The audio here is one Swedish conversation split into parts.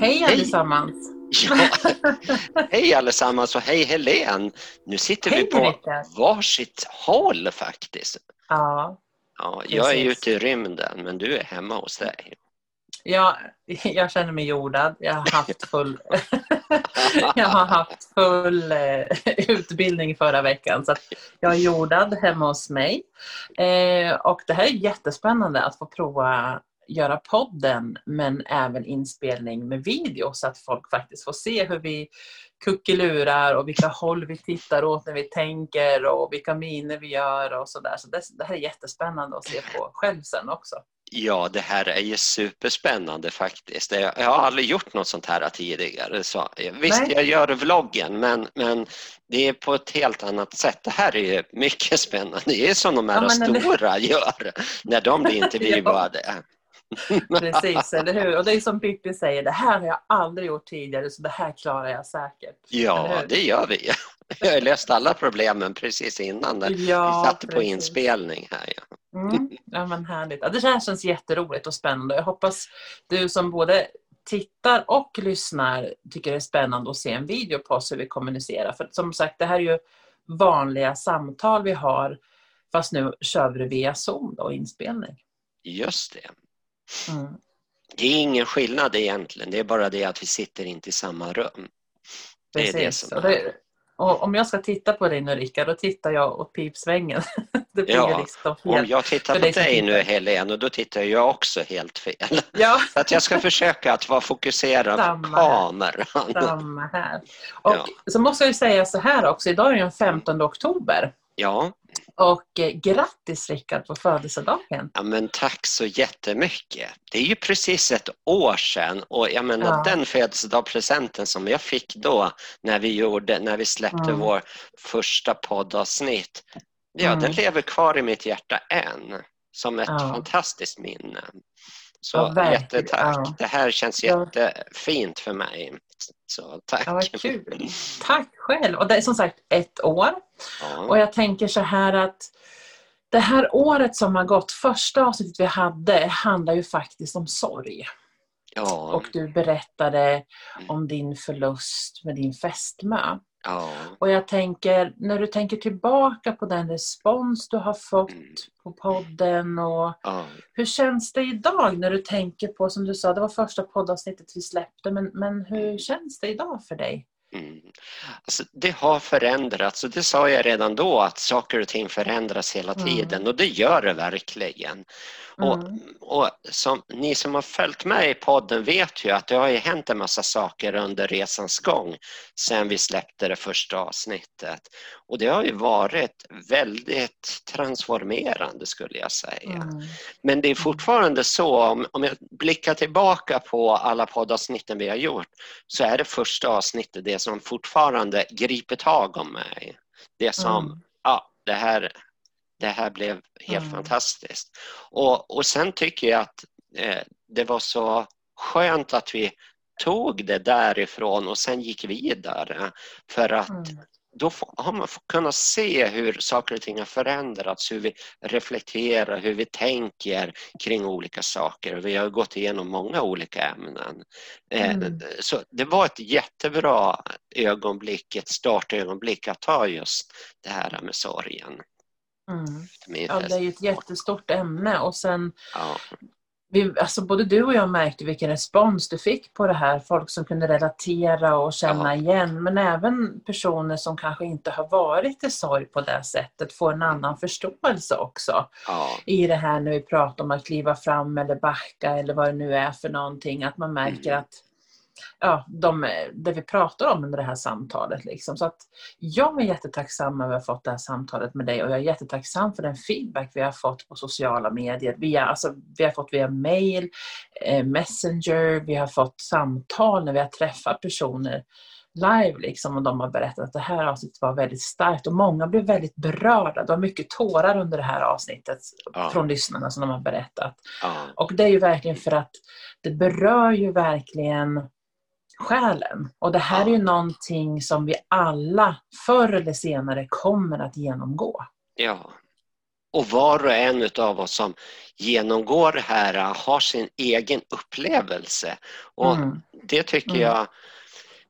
Hej allesammans! Ja. Hej allesammans och hej Helen! Nu sitter Hej, vi på Erika. varsitt håll faktiskt. Ja, Ja, jag är Precis. ute i rymden men du är hemma hos dig. jag, jag känner mig jordad. Jag har haft full, jag har haft full eh, utbildning förra veckan. Så jag är jordad hemma hos mig. Eh, och det här är jättespännande att få prova göra podden men även inspelning med video så att folk faktiskt får se hur vi kuckelurar och vilka håll vi tittar åt när vi tänker och vilka miner vi gör och sådär. Så det, det här är jättespännande att se på själv sen också. Ja, det här är ju superspännande faktiskt. Jag har aldrig gjort något sånt här tidigare. Så, visst, Nej. jag gör vloggen men, men det är på ett helt annat sätt. Det här är ju mycket spännande. Det är som de här Ja, stora gör när de blir intervjuade. Precis, eller hur? Och det är som Pippi säger, det här har jag aldrig gjort tidigare så det här klarar jag säkert. Ja, det gör vi. Jag har löst alla problemen precis innan Ja, vi satte på inspelning här. Ja. Mm. Ja, men härligt. Ja, det här känns jätteroligt och spännande. Jag hoppas du som både tittar och lyssnar tycker det är spännande att se en video på oss hur vi kommunicerar. För som sagt, det här är ju vanliga samtal vi har fast nu kör vi det via Zoom då, inspelning. Just det. Mm. Det är ingen skillnad egentligen, det är bara det att vi sitter inte i samma rum. Det är det som det, och om jag ska titta på dig nu Rickard, då tittar jag åt pipsvängen. det blir Ja, liksom Om helt... jag tittar på dig nu. Helene, och då tittar jag också helt fel. Ja, Så att jag ska försöka att vara fokuserad på Samma här. kameran. samma här. Och Ja. så måste jag ju säga så här också, idag är den 15 oktober. Ja, Och eh, grattis Rickard på födelsedagen. ja, men tack så jättemycket. Det är ju precis ett år sedan och jag menar Ja. den födelsedagspresenten som jag fick då när vi, gjorde, när vi släppte Mm. vår första poddavsnitt, ja Mm. den lever kvar i mitt hjärta än som ett Ja. fantastiskt minne. Så Ja, jättetack. Ja. Det här känns jättefint för mig. Så tack. Ja, vad kul. Tack själv. Och det är som sagt ett år. Ja. Och jag tänker så här att det här året som har gått, första avsnittet vi hade, handlar ju faktiskt om sorg. Ja. Och du berättade om din förlust med din fästmö. Ja. Och jag tänker, när du tänker tillbaka på den respons du har fått Mm. på podden och ja. hur känns det idag när du tänker på, som du sa, det var första poddavsnittet vi släppte, men, men hur känns det idag för dig? Mm. Alltså, det har förändrats och det sa jag redan då att saker och ting förändras hela Mm. tiden och det gör det verkligen. Och, Mm. och som, ni som har följt med i podden vet ju att det har ju hänt en massa saker under resans gång sedan vi släppte det första avsnittet. Och det har ju varit väldigt transformerande skulle jag säga. Mm. Men det är fortfarande så, om, om jag blickar tillbaka på alla poddavsnitten vi har gjort, så är det första avsnittet det som fortfarande griper tag om mig. Det som, Mm. ja, det här, det här blev helt Mm. fantastiskt. Och, och sen tycker jag att eh, det var så skönt att vi tog det därifrån och sen gick vidare. För att Mm. Då får- har man fått kunna se hur saker och ting har förändrats, hur vi reflekterar, hur vi tänker kring olika saker. Vi har gått igenom många olika ämnen. Eh, Mm. Så det var ett jättebra ögonblick, ett startögonblick att ta just det här med sorgen. Mm. Ja, det är ju ett jättestort ämne och sen Ja, vi, alltså både du och jag märkte vilken respons du fick på det här. Folk som kunde relatera och känna Ja. igen. Men även personer som kanske inte har varit i sorg på det sättet får en annan förståelse också. ja, I det här när vi pratar om att kliva fram eller backa eller vad det nu är för någonting. Att man märker Mm. att ja, de, det vi pratar om under det här samtalet. Liksom. Så att jag är jättetacksam över att ha fått det här samtalet med dig och jag är jättetacksam för den feedback vi har fått på sociala medier. Via, alltså, vi har fått via mail, eh, messenger, vi har fått samtal när vi har träffat personer live liksom, och de har berättat att det här avsnittet var väldigt starkt och många blev väldigt berörda. Det var mycket tårar under det här avsnittet Ja. från lyssnarna som de har berättat. ja, Och det är ju verkligen för att det berör ju verkligen själen. Och det här är ju någonting som vi alla förr eller senare kommer att genomgå. ja. och var och en av oss som genomgår det här har sin egen upplevelse. Och mm. Det tycker mm. jag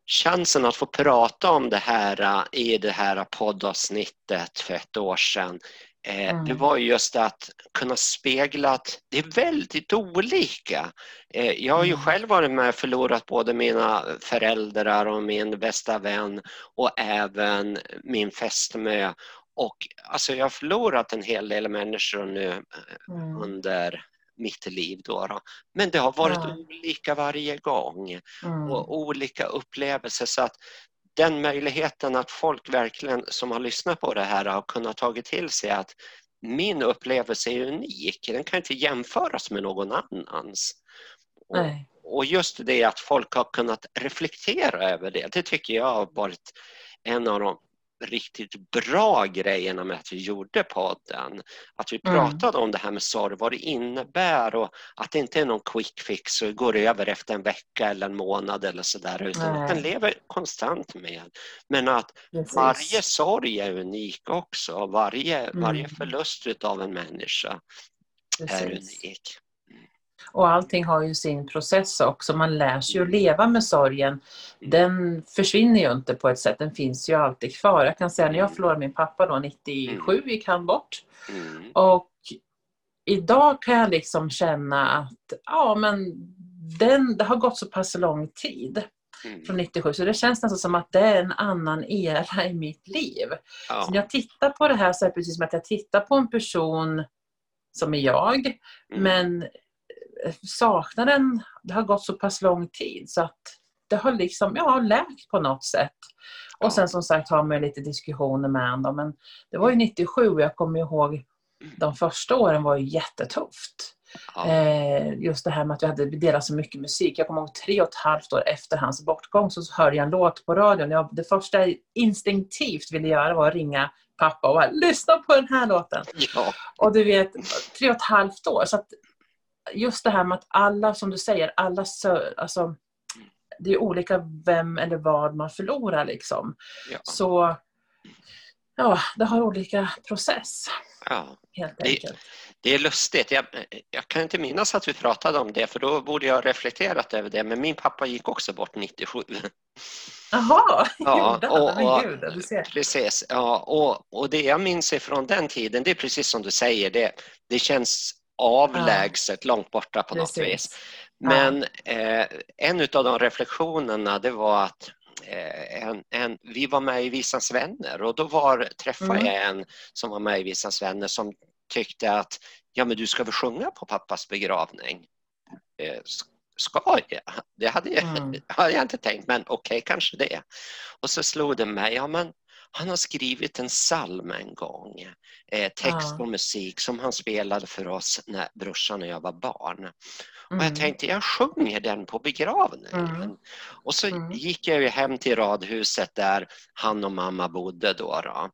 chansen att få prata om det här i det här poddavsnittet för ett år sedan mm. Det var just att kunna spegla att det är väldigt olika. Eh, jag har ju mm. själv varit med och förlorat både mina föräldrar och min bästa vän och även min fästmö. Och alltså jag har förlorat en hel del människor nu eh, mm. under mitt liv. Då, då. Men det har varit ja. olika varje gång mm. och olika upplevelser. Så att den möjligheten att folk verkligen som har lyssnat på det här har kunnat tagit till sig att min upplevelse är unik. Den kan inte jämföras med någon annans. Och, och just det att folk har kunnat reflektera över det, det tycker jag har varit en av de riktigt bra grejerna med att vi gjorde podden. Att vi mm. pratade mm. om det här med sorg, vad det innebär och att det inte är någon quick fix och går över efter en vecka eller en månad eller sådär utan Nej. att den lever konstant med. Men att Precis. varje sorg är unik också. Varje, mm. varje förlust av en människa Precis. är unik. Och allting har ju sin process också. Man lär sig att leva med sorgen. Den försvinner ju inte på ett sätt, den finns ju alltid kvar. Jag kan säga när jag förlorade min pappa då, 97 gick han bort. Och idag kan jag liksom känna att ja, men den, det har gått så pass lång tid från 97 så det känns nästan som att det är en annan era i mitt liv. Ja. Så när jag tittar på det här så är det precis som att jag tittar på en person som är jag mm. men saknaden, det har gått så pass lång tid så att det har liksom, ja, läkt på något sätt. Och sen som sagt har man lite diskussioner med honom. Men det var ju 97 och jag kommer ihåg de första åren var ju jättetufft. Ja. Eh, just det här med att vi hade delat så mycket musik. Jag kommer ihåg tre och ett halvt år efter hans bortgång så hörde jag en låt på radion. Jag, det första jag instinktivt ville göra var att ringa pappa och bara, lyssna på den här låten. Ja. Och du vet, tre och ett halvt år. Så just det här med att alla, som du säger, alla alltså, det är olika vem eller vad man förlorar liksom. Ja. Så ja, det har olika process. Ja. Helt enkelt. Det, det är lustigt. Jag, jag, kan inte minnas att vi pratade om det för då borde jag ha reflekterat över det. Men min pappa gick också bort 97. Jaha, ja, och, och, Gud, du ser. Precis. Ja, och, och det jag minns ifrån den tiden, det är precis som du säger, det, det känns avlägset, ja. långt borta på Precis. något vis. Men ja. eh, en av de reflektionerna det var att eh, en, en, vi var med i Visans vänner och då var, träffade mm. jag en som var med i Visans vänner som tyckte att ja men du ska väl sjunga på pappas begravning. Eh, ska jag? Det hade jag, mm. hade jag inte tänkt men okej okay, kanske det. Och så slog det mig, ja men han har skrivit en psalm en gång, eh, text och musik som han spelade för oss när brorsan och jag var barn. Mm. Och jag mm. tänkte, jag sjunger den på begravningen. Mm. Och så mm. gick jag hem till radhuset där han och mamma bodde då. då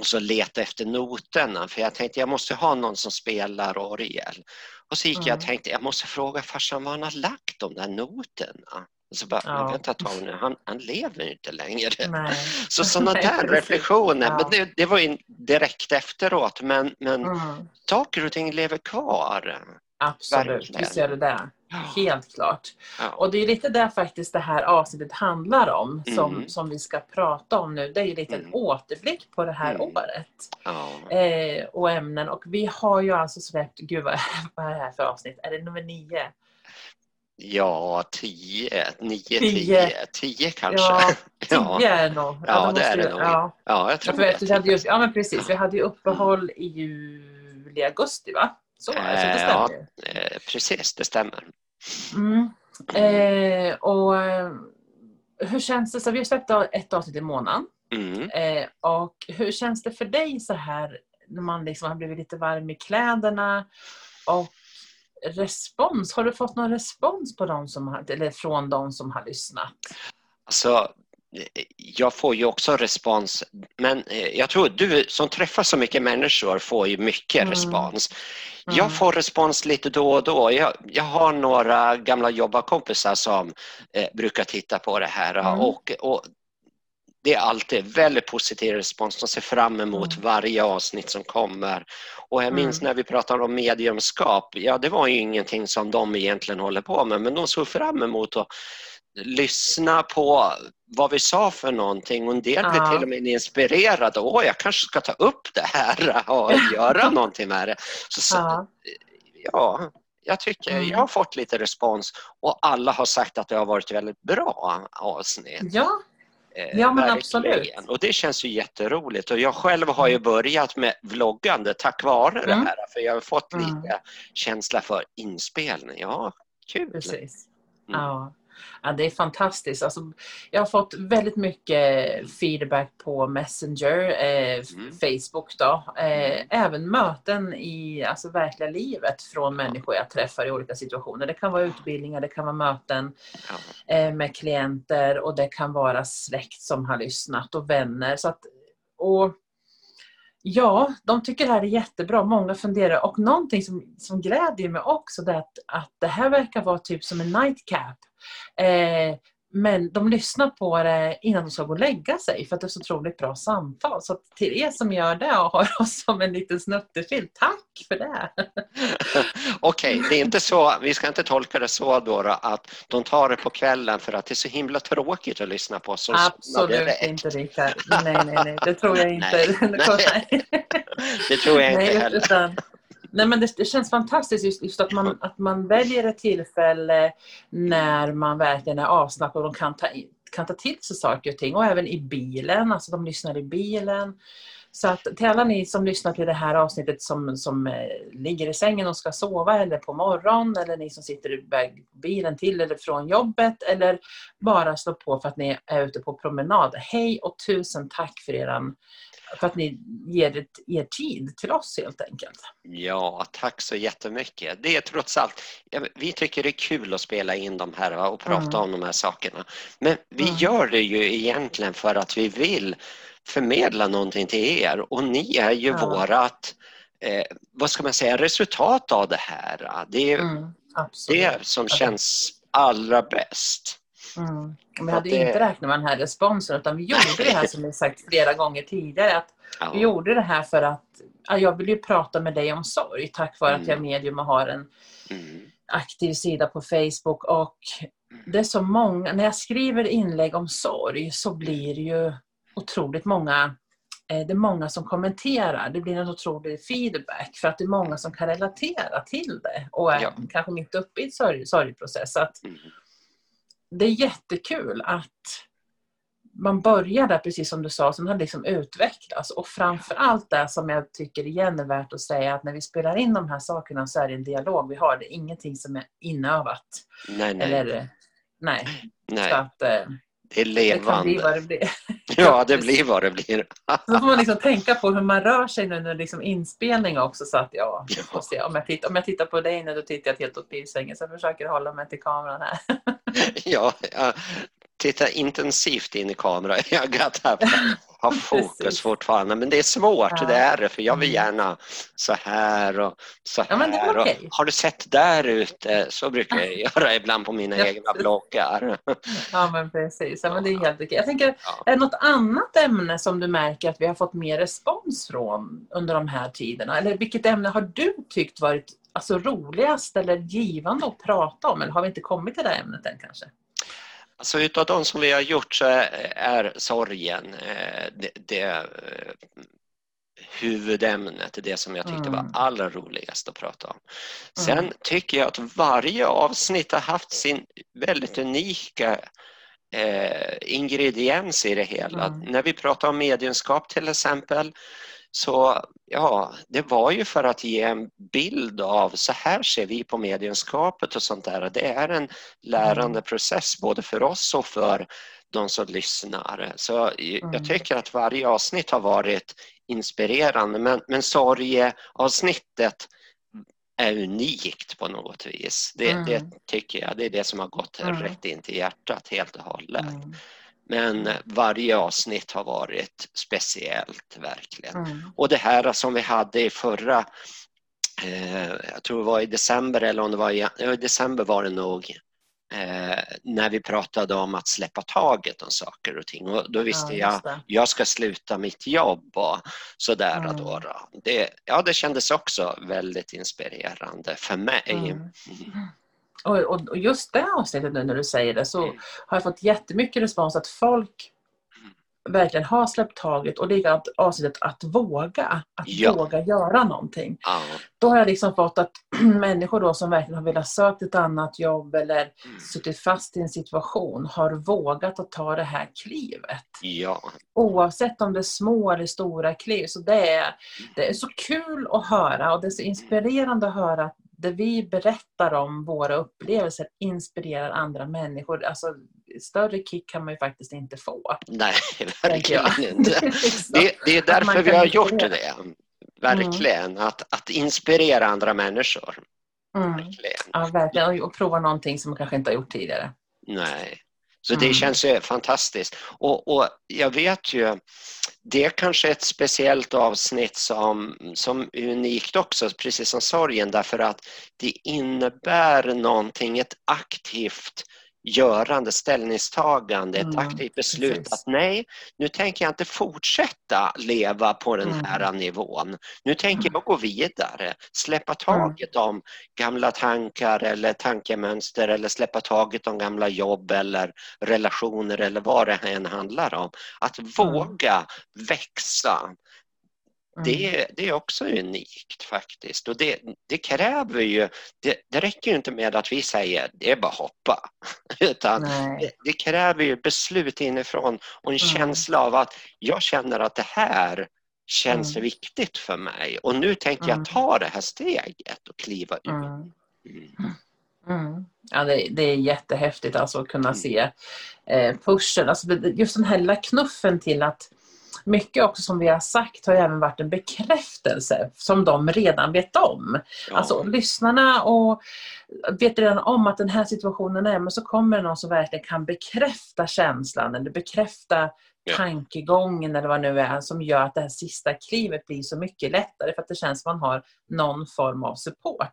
och så letade efter noterna för jag tänkte jag måste ha någon som spelar orgel. Och så gick jag och mm. tänkte jag måste fråga farsan var han har lagt de där noterna. Så bara, ja. vänta ett tag nu, han, han lever inte längre. Nej. Så sådana där reflektioner, ja. men det, det var ju direkt efteråt, men, men mm. saker och ting lever kvar. Absolut, visst gör det det. Helt klart. Ja. Och det är lite det faktiskt det här avsnittet handlar om som, mm. som vi ska prata om nu. Det är ju lite en mm. återblick på det här mm. året. Ja. Eh, och ämnen. Och vi har ju alltså släppt, gud vad, vad är det här för avsnitt? Är det nummer nio? Ja, tio, nio, tio, tio kanske. Ja, tio är det nog. Ja, ja det är det nog. Ja. ja, jag tror det. Vi hade just, ja, men precis. Vi hade ju uppehåll i juli, augusti, va? Så, eh, så det stämmer ja, eh, Precis, det stämmer. Mm. Eh, och eh, hur känns det? Så vi har släppt ett avsnitt i månaden. Mm. Eh, och hur känns det för dig så här när man liksom har blivit lite varm i kläderna och respons? Har du fått någon respons på dem som har, eller från de som har lyssnat? Alltså, jag får ju också respons, men eh, jag tror du som träffar så mycket människor får ju mycket mm. respons. Mm. Jag får respons lite då och då. Jag, jag har några gamla jobbarkompisar som eh, brukar titta på det här mm. och, och det är alltid väldigt positiv respons. De ser fram emot Mm. varje avsnitt som kommer. Och jag minns Mm. när vi pratade om mediumskap, ja det var ju ingenting som de egentligen håller på med, men de såg fram emot att lyssna på vad vi sa för någonting och en del blev till och med inspirerade. Åh, jag kanske ska ta upp det här och göra någonting med det. Så, så, Ja. ja, jag tycker Mm. jag har fått lite respons och alla har sagt att det har varit väldigt bra avsnitt. Ja, Eh, Ja, men verkligen. absolut. Och det känns ju jätteroligt och jag själv har ju börjat med vloggande tack vare det Mm. här för jag har fått Mm. lite känsla för inspelning. Ja, kul. precis. Mm. Ja. Ja, det är fantastiskt. Alltså, jag har fått väldigt mycket feedback på Messenger, eh, Mm. Facebook då. Eh, även möten i alltså, verkliga livet från människor jag träffar i olika situationer. Det kan vara utbildningar, det kan vara möten eh, med klienter och det kan vara släkt som har lyssnat och vänner. Så att, och Ja, de tycker det här är jättebra. Många funderar. Och någonting som, som glädjer mig också det är att, att det här verkar vara typ som en nightcap. Eh, men de lyssnar på det innan de ska gå och lägga sig för att det är så otroligt bra samtal. Så till er som gör det och har oss som en liten snuttefilt, tack för det! Okej, det är inte så, vi ska inte tolka det så då, då att de tar det på kvällen för att det är så himla tråkigt att lyssna på. Så Absolut inte Rickard. Nej, nej, nej. Det tror jag inte. Nej, Det tror jag inte Nej, heller. utan, nej men det, det känns fantastiskt just, just att, man, att man väljer ett tillfälle när man verkligen är avslappnad och kan ta, kan ta till sig saker och ting. Och även i bilen, alltså de lyssnar i bilen. Så att till alla ni som lyssnar till det här avsnittet som, som eh, ligger i sängen och ska sova eller på morgon eller ni som sitter i bilen till eller från jobbet eller bara slår på för att ni är ute på promenad. Hej och tusen tack för eran för att ni ger ett, er tid till oss helt enkelt. Ja, tack så jättemycket. Det är trots allt, vi tycker det är kul att spela in de här va, och prata Mm. om de här sakerna. Men vi Mm. gör det ju egentligen för att vi vill förmedla någonting till er och ni är ju Ja. vårat, eh, vad ska man säga, resultat av det här. Det är Mm, det som känns allra bäst. Mm. Vi hade det- inte räknat med den här responsen utan vi gjorde det här som vi sagt flera gånger tidigare. Att Ja. vi gjorde det här för att ja, jag vill ju prata med dig om sorg tack vare att jag är Mm. medium och har en Mm. aktiv sida på Facebook. Och det är så många, när jag skriver inlägg om sorg så blir det ju otroligt många eh, det är många som kommenterar. Det blir en otrolig feedback för att det är många som kan relatera till det och är Ja. kanske mitt uppe i ett sorg, sorgprocess. Att Mm. Det är jättekul att man börjar där, precis som du sa, som har liksom utvecklats. Och framför allt det som jag tycker igen är värt att säga, att när vi spelar in de här sakerna så är det en dialog vi har. Det är ingenting som är inövat. Nej, nej, Eller, nej. Så nej. att eh, Det är det kan bli levande. vad det blir. Ja, det blir vad det blir. Så får man liksom tänka på hur man rör sig nu under liksom inspelning också. Så att ja, får se. Om, jag tittar, om jag tittar på dig nu, då tittar jag helt åt pilsängen. Så jag försöker hålla mig till kameran här. Ja, jag tittar intensivt in i här för att ha fokus Precis. fortfarande. Men det är svårt, Ja. det är det, för jag vill Mm. gärna så här och så Ja, men det är här. okej. Och, har du sett där ute? Så brukar jag göra ibland på mina Ja. egna bloggar. Ja, men precis. Ja, men det är helt okej. Jag tänker, Ja. är det något annat ämne som du märker att vi har fått mer respons från under de här tiderna? Eller vilket ämne har du tyckt varit alltså, roligast eller givande att prata om? Eller har vi inte kommit till det ämnet än kanske? Alltså utav de som vi har gjort så är, sorgen eh, det, det eh, huvudämnet, det som jag tyckte var Mm. allra roligast att prata om. Sen tycker jag att varje avsnitt har haft sin väldigt unika eh, ingrediens i det hela. Mm. När vi pratar om mediumskap till exempel så ja, det var ju för att ge en bild av så här ser vi på mediumskapet och sånt där. Det är en lärande process både för oss och för de som lyssnar. Så jag Mm. tycker att varje avsnitt har varit inspirerande men, men sorgeavsnittet är unikt på något vis. Det, Mm. det tycker jag, det är det som har gått Mm. rätt in till hjärtat helt och hållet. Mm. Men varje avsnitt har varit speciellt verkligen. Mm. Och det här som vi hade i förra, eh, jag tror det var i december eller om det var i, ja, i december var det nog, eh, när vi pratade om att släppa taget om saker och ting. Och då visste Ja, jag jag ska sluta mitt jobb och sådär. Mm. Då, då. Det, ja, det kändes också väldigt inspirerande för mig. Mm. Och, och, och just det avsnittet nu när du säger det så Mm. har jag fått jättemycket respons att folk verkligen har släppt taget och likadant avsnittet att våga. Att Ja. våga göra någonting. Ja, Då har jag liksom fått att människor då som verkligen har velat söka ett annat jobb eller Mm. suttit fast i en situation har vågat att ta det här klivet. ja, Oavsett om det är små eller stora kliv. Så det är, det är så kul att höra och det är så inspirerande att höra att det vi berättar om våra upplevelser inspirerar andra människor. Alltså, större kick kan man ju faktiskt inte få. nej, verkligen inte. Det är Det, det är därför vi har gjort inspirera. det. Verkligen, att, att inspirera andra människor. Mm. Verkligen. Ja, verkligen. Och, och prova någonting som man kanske inte har gjort tidigare. Nej. Så det Mm. känns ju fantastiskt. Och, och jag vet ju, det är kanske ett speciellt avsnitt som, som är unikt också, precis som sorgen, därför att det innebär någonting, ett aktivt görande, ställningstagande, ett Mm, aktivt beslut precis. att nej, nu tänker jag inte fortsätta leva på den Mm. här nivån. Nu tänker Mm. jag gå vidare, släppa taget om gamla tankar eller tankemönster eller släppa taget om gamla jobb eller relationer eller vad det än handlar om. Att våga växa, Mm. Det, det är också unikt faktiskt. Och det, det kräver ju, det, det räcker ju inte med att vi säger det är bara hoppa. Utan det, det kräver ju beslut inifrån och en Mm. känsla av att jag känner att det här känns Mm. viktigt för mig och nu tänker jag Mm. ta det här steget och kliva ut. Mm. Mm. Mm. Ja, det, det är jättehäftigt alltså att kunna Mm. se eh, pushen. Alltså, just den här lilla knuffen till att mycket också som vi har sagt har även varit en bekräftelse som de redan vet om. Ja. Alltså lyssnarna och vet redan om att den här situationen är men så kommer det någon som verkligen kan bekräfta känslan eller bekräfta Ja. tankegången eller vad det nu är som gör att det här sista klivet blir så mycket lättare för att det känns som man har någon form av support.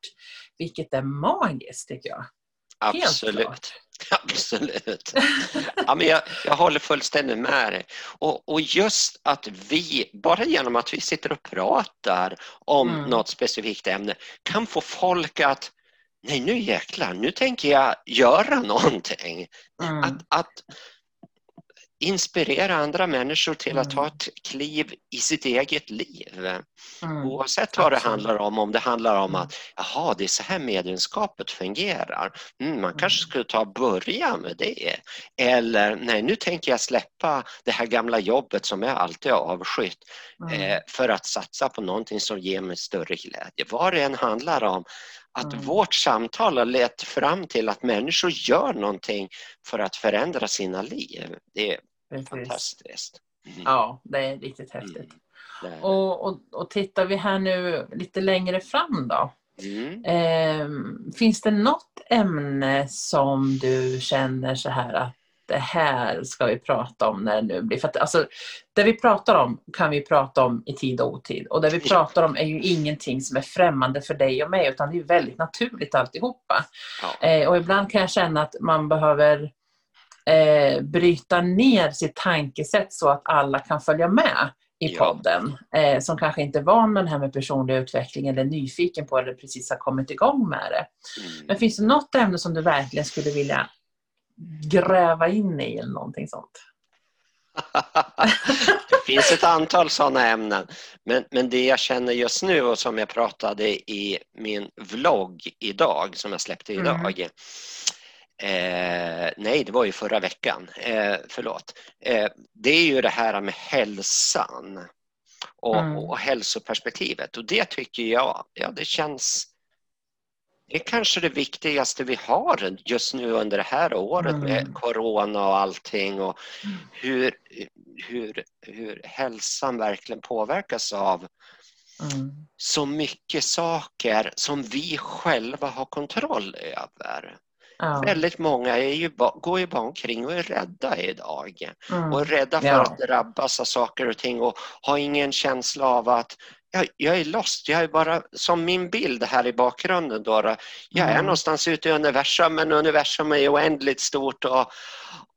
Vilket är magiskt tycker jag. Absolut. Absolut. Ja, men jag, jag håller fullständigt med dig. Och, och just att vi, bara genom att vi sitter och pratar om Mm. något specifikt ämne, kan få folk att Nej, nu jäklar, nu tänker jag göra någonting. Mm. Att, att inspirera andra människor till att Mm. ta ett kliv i sitt eget liv. Mm. Oavsett vad det Absolut. handlar om, om det handlar om Mm. att jaha, det är så här medlemskapet fungerar. Mm, man kanske skulle ta och börja med det. Eller nej, nu tänker jag släppa det här gamla jobbet som jag alltid har avskytt Mm. eh, för att satsa på någonting som ger mig större glädje. Vad det än handlar om, att Mm. vårt samtal har lett fram till att människor gör någonting för att förändra sina liv. Det Precis. fantastiskt. Mm. Ja, det är riktigt häftigt. Mm. Är det. Och, och, och tittar vi här nu lite längre fram då. Mm. Ehm, finns det något ämne som du känner så här att det här ska vi prata om när det nu blir... För att, alltså, det vi pratar om kan vi prata om i tid och otid. Och det vi pratar om är ju ingenting som är främmande för dig och mig utan det är väldigt naturligt alltihopa. Ja. Eh, och ibland kan jag känna att man behöver eh, bryta ner sitt tankesätt så att alla kan följa med i Ja. podden. Eh, som kanske inte är van med det här med personlig utveckling eller nyfiken på eller precis har kommit igång med det. Mm. Men finns det något ämne som du verkligen skulle vilja gräva in i eller någonting sånt? det finns ett antal sådana ämnen. Men, men det jag känner just nu och som jag pratade i min vlogg idag, som jag släppte Mm. Eh, nej, det var ju förra veckan. Eh, förlåt. Eh, det är ju det här med hälsan och, Mm. och hälsoperspektivet. Och det tycker jag, ja det känns det är kanske det viktigaste vi har just nu under det här året med Mm. corona och allting och Mm. hur, hur, hur hälsan verkligen påverkas av Mm. så mycket saker som vi själva har kontroll över. Ja. Väldigt många är ju, går ju bara omkring och är rädda idag Mm. och är rädda för Ja. att drabbas av saker och ting och har ingen känsla av att jag, jag är lost, jag är bara som min bild här i bakgrunden. Då, jag är Mm. någonstans ute i universum men universum är oändligt stort och,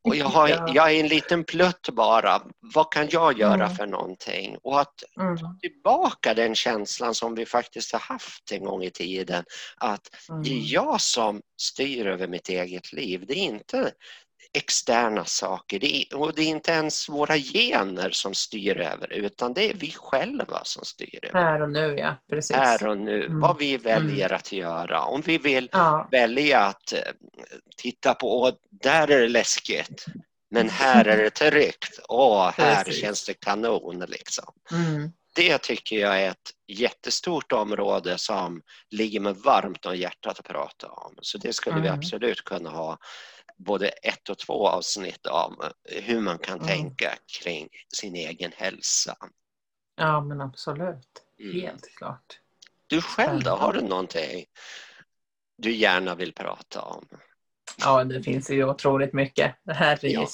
och jag, har, Ja. jag är en liten plutt bara. Vad kan jag göra Mm. för någonting? Och att Mm. tillbaka den känslan som vi faktiskt har haft en gång i tiden. Att Mm. det är jag som styr över mitt eget liv. Det är inte externa saker det är, och det är inte ens våra gener som styr över utan det är vi själva som styr över. Här och nu, ja. Precis. Här och nu, Mm. vad vi väljer att göra. Om vi vill Ja. välja att eh, titta på, åh, där är det läskigt, men här är det tryggt. Åh, här Precis. känns det kanon liksom. Mm. Det tycker jag är ett jättestort område som ligger mig varmt om hjärtat att prata om. Så det skulle vi Mm. absolut kunna ha både ett och två avsnitt av eh, hur man kan Mm. tänka kring sin egen hälsa. ja, men absolut. Mm. Helt klart. Du själv då, har du någonting du gärna vill prata om? Ja, det finns ju otroligt mycket. Herre Ja.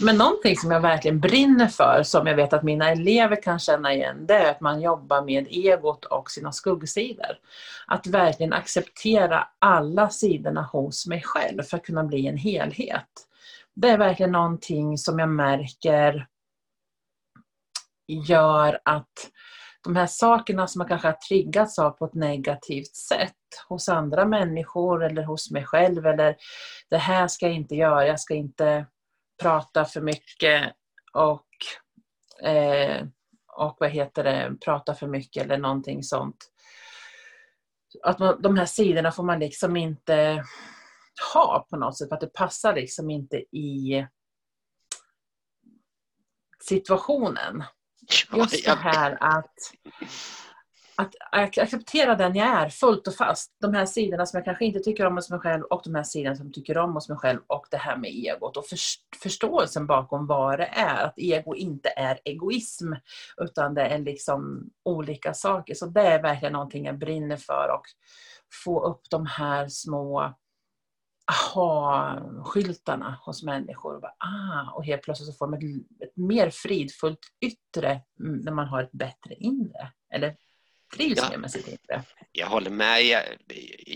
Men någonting som jag verkligen brinner för, som jag vet att mina elever kan känna igen, det är att man jobbar med egot och sina skuggsidor. Att verkligen acceptera alla sidorna hos mig själv för att kunna bli en helhet. Det är verkligen någonting som jag märker gör att de här sakerna som man kanske har triggats av på ett negativt sätt hos andra människor eller hos mig själv eller det här ska jag inte göra, jag ska inte prata för mycket och, eh, och vad heter det, prata för mycket eller någonting sånt. Att man, de här sidorna får man liksom inte ha på något sätt för att det passar liksom inte i situationen. Just det här att, att acceptera den jag är fullt och fast. De här sidorna som jag kanske inte tycker om hos mig själv och de här sidorna som jag tycker om hos mig själv och det här med egot och förståelsen bakom vad det är. Att ego inte är egoism utan det är liksom olika saker. Så det är verkligen någonting jag brinner för och få upp de här små aha-skyltarna hos människor. Och, bara, ah, och helt plötsligt så får man ett, ett mer fridfullt yttre mm, när man har ett bättre inre. Eller trivs Ja. mer med sitt inre. Jag håller med. Jag,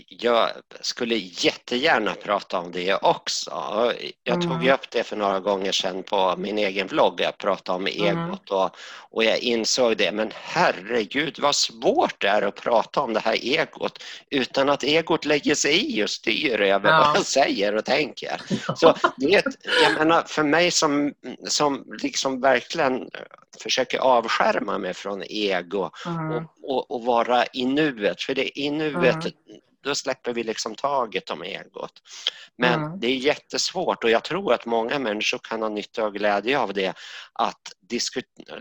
jag skulle jättegärna prata om det också. Jag tog Mm. upp det för några gånger sedan på min egen blogg. Jag pratade om Mm. egot och, och jag insåg det. Men herregud vad svårt det är att prata om det här egot utan att egot lägger sig i och styr över Ja. vad jag säger och tänker. Så det jag menar, för mig som, som liksom verkligen försöker avskärma mig från ego Mm. och, och, och vara i nuet. För det är i nuet, Mm. då släpper vi liksom taget om egot. Men Mm. det är jättesvårt och jag tror att många människor kan ha nytta och glädje av det. Att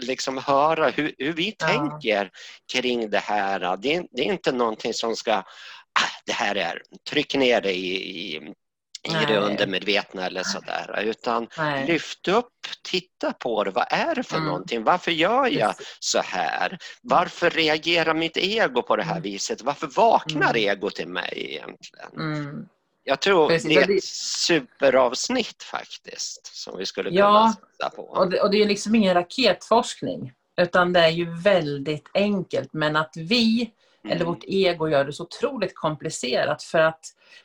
liksom höra hur, hur vi tänker kring det här. Det är, det är inte någonting som ska, ah, det här är, tryck ner det i, i, i det Nej. undermedvetna eller sådär. Utan Nej. lyft upp, titta på det. Vad är det för Mm. någonting? Varför gör jag så här? Varför reagerar mitt ego på det här Mm. viset? Varför vaknar Mm. egot i mig egentligen? Mm. Jag tror Precis, det är det- ett superavsnitt faktiskt som vi skulle kunna Ja, på. Och det, och det är liksom ingen raketforskning. Utan det är ju väldigt enkelt. Men att vi, eller Mm. vårt ego, gör det så otroligt komplicerat. För att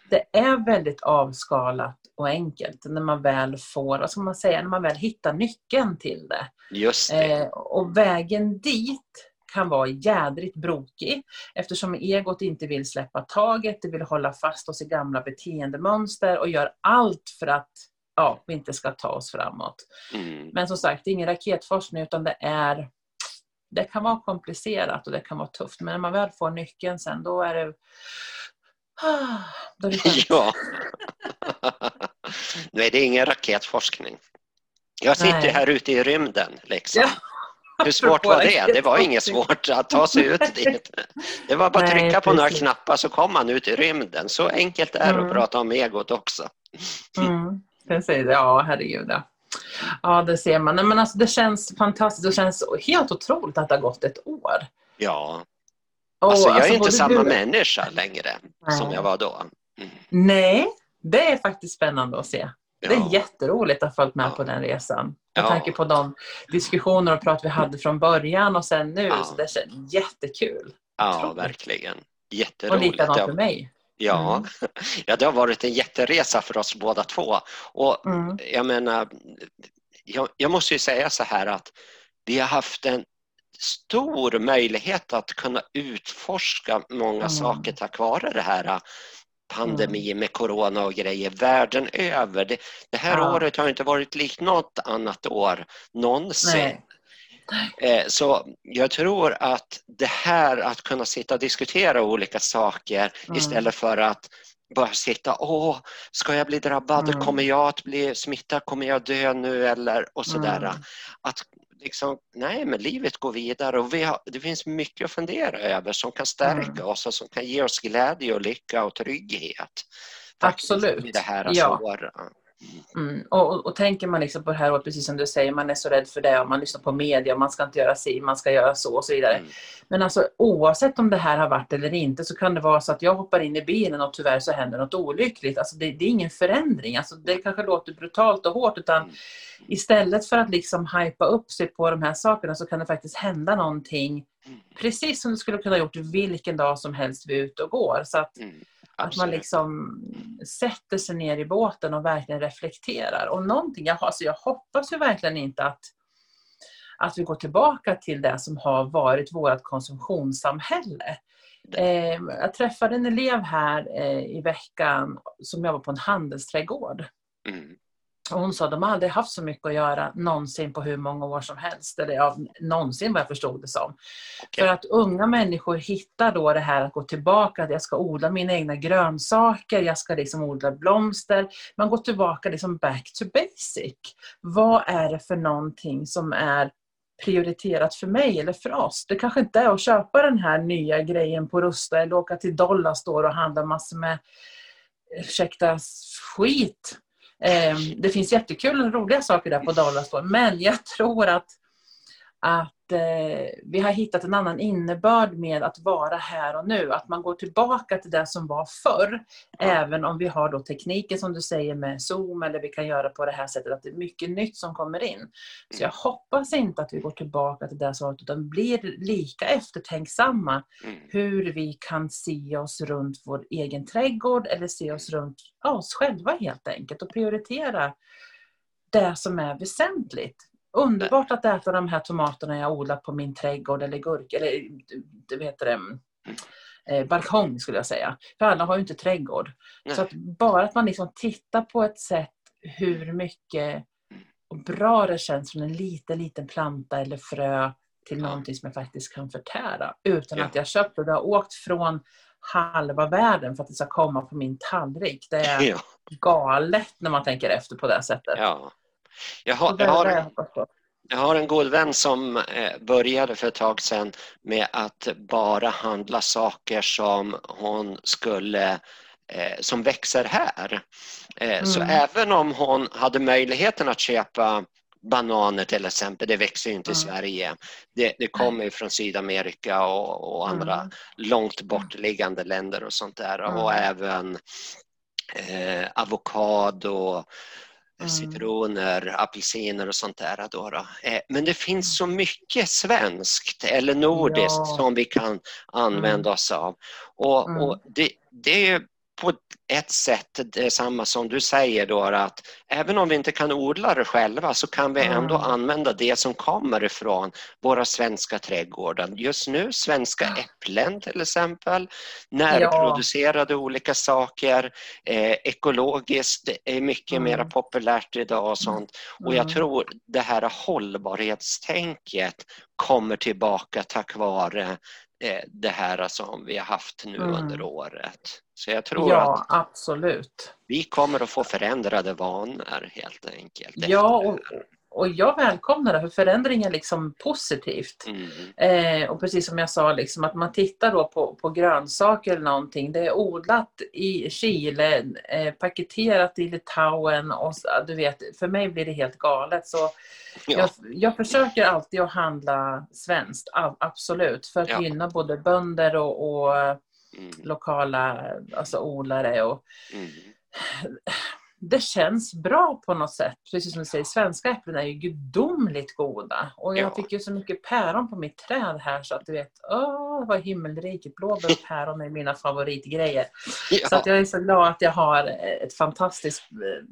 det är väldigt avskalat och enkelt när man väl får, vad ska man säga, när man väl hittar nyckeln till det. Just det. Eh, och vägen dit kan vara jädrigt brokig eftersom egot inte vill släppa taget, det vill hålla fast oss i gamla beteendemönster och gör allt för att ja, vi inte ska ta oss framåt. Mm. Men som sagt, det är ingen raketforskning utan det är det kan vara komplicerat och det kan vara tufft. Men när man väl får nyckeln sen då är det då är det. Ja. Nej, det är ingen raketforskning. Jag sitter Nej. här ute i rymden. Liksom. Ja. Hur svårt var det? Det var inget svårt att ta sig ut dit. Det var bara att trycka på några knappar så kom man ut i rymden. Så enkelt är det Mm. att prata om egot också. Mm, precis. Ja, herregud. Ja. det ser man. Nej, Men alltså, det känns fantastiskt. Det känns helt otroligt att det har gått ett år. Ja, Och, alltså, jag är inte både samma du- människa längre som Nej. jag var då. Mm. Nej, det är faktiskt spännande att se. Det är jätteroligt att ha följt med ja. på den resan. Med ja. tanke på de diskussioner och prat vi hade från början och sen nu. Ja. Så det känns jättekul. Ja, verkligen. Jätteroligt. Och likadant för mig. Ja. Mm. ja, det har varit en jätteresa för oss båda två. Och mm. jag menar, jag, jag, måste ju säga så här att vi har haft en stor möjlighet att kunna utforska många mm. saker tack vare det här pandemi mm. med corona och grejer världen över. Det, det här ja. året har inte varit likt något annat år någonsin. Nej. Eh, så jag tror att det här att kunna sitta och diskutera olika saker mm. istället för att bara sitta, åh, ska jag bli drabbad? Mm. Kommer jag att bli smittad? Kommer jag dö nu? Eller, och sådär. Mm. Att liksom, nej, men livet går vidare och vi har, det finns mycket att fundera över som kan stärka mm. oss och som kan ge oss glädje och lycka och trygghet. Absolut. I det här ja. Mm. Och, och, tänker man liksom på det här, och precis som du säger, man är så rädd för det och man lyssnar på media och man ska inte göra si, man ska göra så och så vidare. Mm. Men alltså oavsett om det här har varit eller inte så kan det vara så att jag hoppar in i bilen och tyvärr så händer något olyckligt. Alltså det, det är ingen förändring. Alltså det kanske låter brutalt och hårt utan mm. istället för att liksom hypa upp sig på de här sakerna så kan det faktiskt hända någonting mm. precis som det skulle kunna gjort vilken dag som helst vi är ute och går. Så att mm. Att man liksom sätter sig ner i båten och verkligen reflekterar. Och någonting, jag, alltså jag hoppas ju verkligen inte att, att vi går tillbaka till det som har varit vårt konsumtionssamhälle. Eh, jag träffade en elev här eh, i veckan som jobbar på en handelsträdgård. Mm. Och hon sa att de aldrig haft så mycket att göra någonsin på hur många år som helst. Eller ja, någonsin vad jag förstod det som. Okay. För att unga människor hittar då det här att gå tillbaka, att jag ska odla mina egna grönsaker, jag ska liksom odla blomster. Man går tillbaka liksom back to basic. Vad är det för någonting som är prioriterat för mig eller för oss. Det kanske inte är att köpa den här nya grejen på Rusta eller åka till Dollarstore och handla massor med ursäkta, skit Ehm, det finns jättekul och roliga saker där på Dollarstore, men jag tror att, att eh, vi har hittat en annan innebörd med att vara här och nu. Att man går tillbaka till det som var förr. Även om vi har då tekniken som du säger med Zoom eller vi kan göra på det här sättet att det är mycket nytt som kommer in. Så jag hoppas inte att vi går tillbaka till det var utan blir lika eftertänksamma mm. hur vi kan se oss runt vår egen trädgård eller se oss runt oss själva helt enkelt och prioritera det som är väsentligt. Underbart att äta de här tomaterna jag odlat på min trädgård eller gurka, eller du vet det, eh, balkong skulle jag säga. För alla har ju inte trädgård. Nej. Så att bara att man liksom tittar på ett sätt hur mycket och bra det känns från en liten, liten planta eller frö till ja. någonting som jag faktiskt kan förtära utan ja. att jag köpt det. Det har åkt från halva världen för att det ska komma på min tallrik. Det är ja. galet när man tänker efter på det sättet. Ja. Jag har, jag, har, jag har en god vän som eh, började för ett tag sedan med att bara handla saker som hon skulle eh, som växer här. Eh, mm. Så även om hon hade möjligheten att köpa bananer till exempel, det växer ju inte mm. i Sverige. Det, det kommer ju från Sydamerika och, och andra mm. långt bortliggande länder och sånt där och mm. även eh, avokado Mm. citroner, apelsiner och sånt där. Då, då. Eh, men det finns så mycket svenskt eller nordiskt ja. som vi kan använda mm. oss av. Och, mm. och det, det är på ett sätt detsamma som du säger då att även om vi inte kan odla det själva så kan vi ändå mm. använda det som kommer ifrån våra svenska trädgårdar. Just nu svenska äpplen till exempel, närproducerade ja. olika saker, eh, ekologiskt är mycket mm. mer populärt idag och sånt. Och jag mm. tror det här hållbarhetstänket kommer tillbaka tack vare Eh, det här som vi har haft nu mm. under året. Så jag tror ja, att absolut. vi kommer att få förändrade vanor helt enkelt. Ja, och, och jag välkomnar det, för förändring är liksom positivt. Mm. Eh, och precis som jag sa, liksom, att man tittar då på, på grönsaker eller någonting. Det är odlat i Chile, eh, paketerat i Litauen och du vet, för mig blir det helt galet. Så ja. jag, jag, försöker alltid att handla svenskt, absolut, för att ja. gynna både bönder och, och mm. lokala alltså odlare. Och, mm det känns bra på något sätt. Precis som du säger, svenska äpplen är ju gudomligt goda. Och jag Ja. fick ju så mycket päron på mitt träd här så att du vet, åh vad himmelriket. Blåbär och päron är mina favoritgrejer. Så Ja, att jag är så glad att jag har ett fantastiskt eh,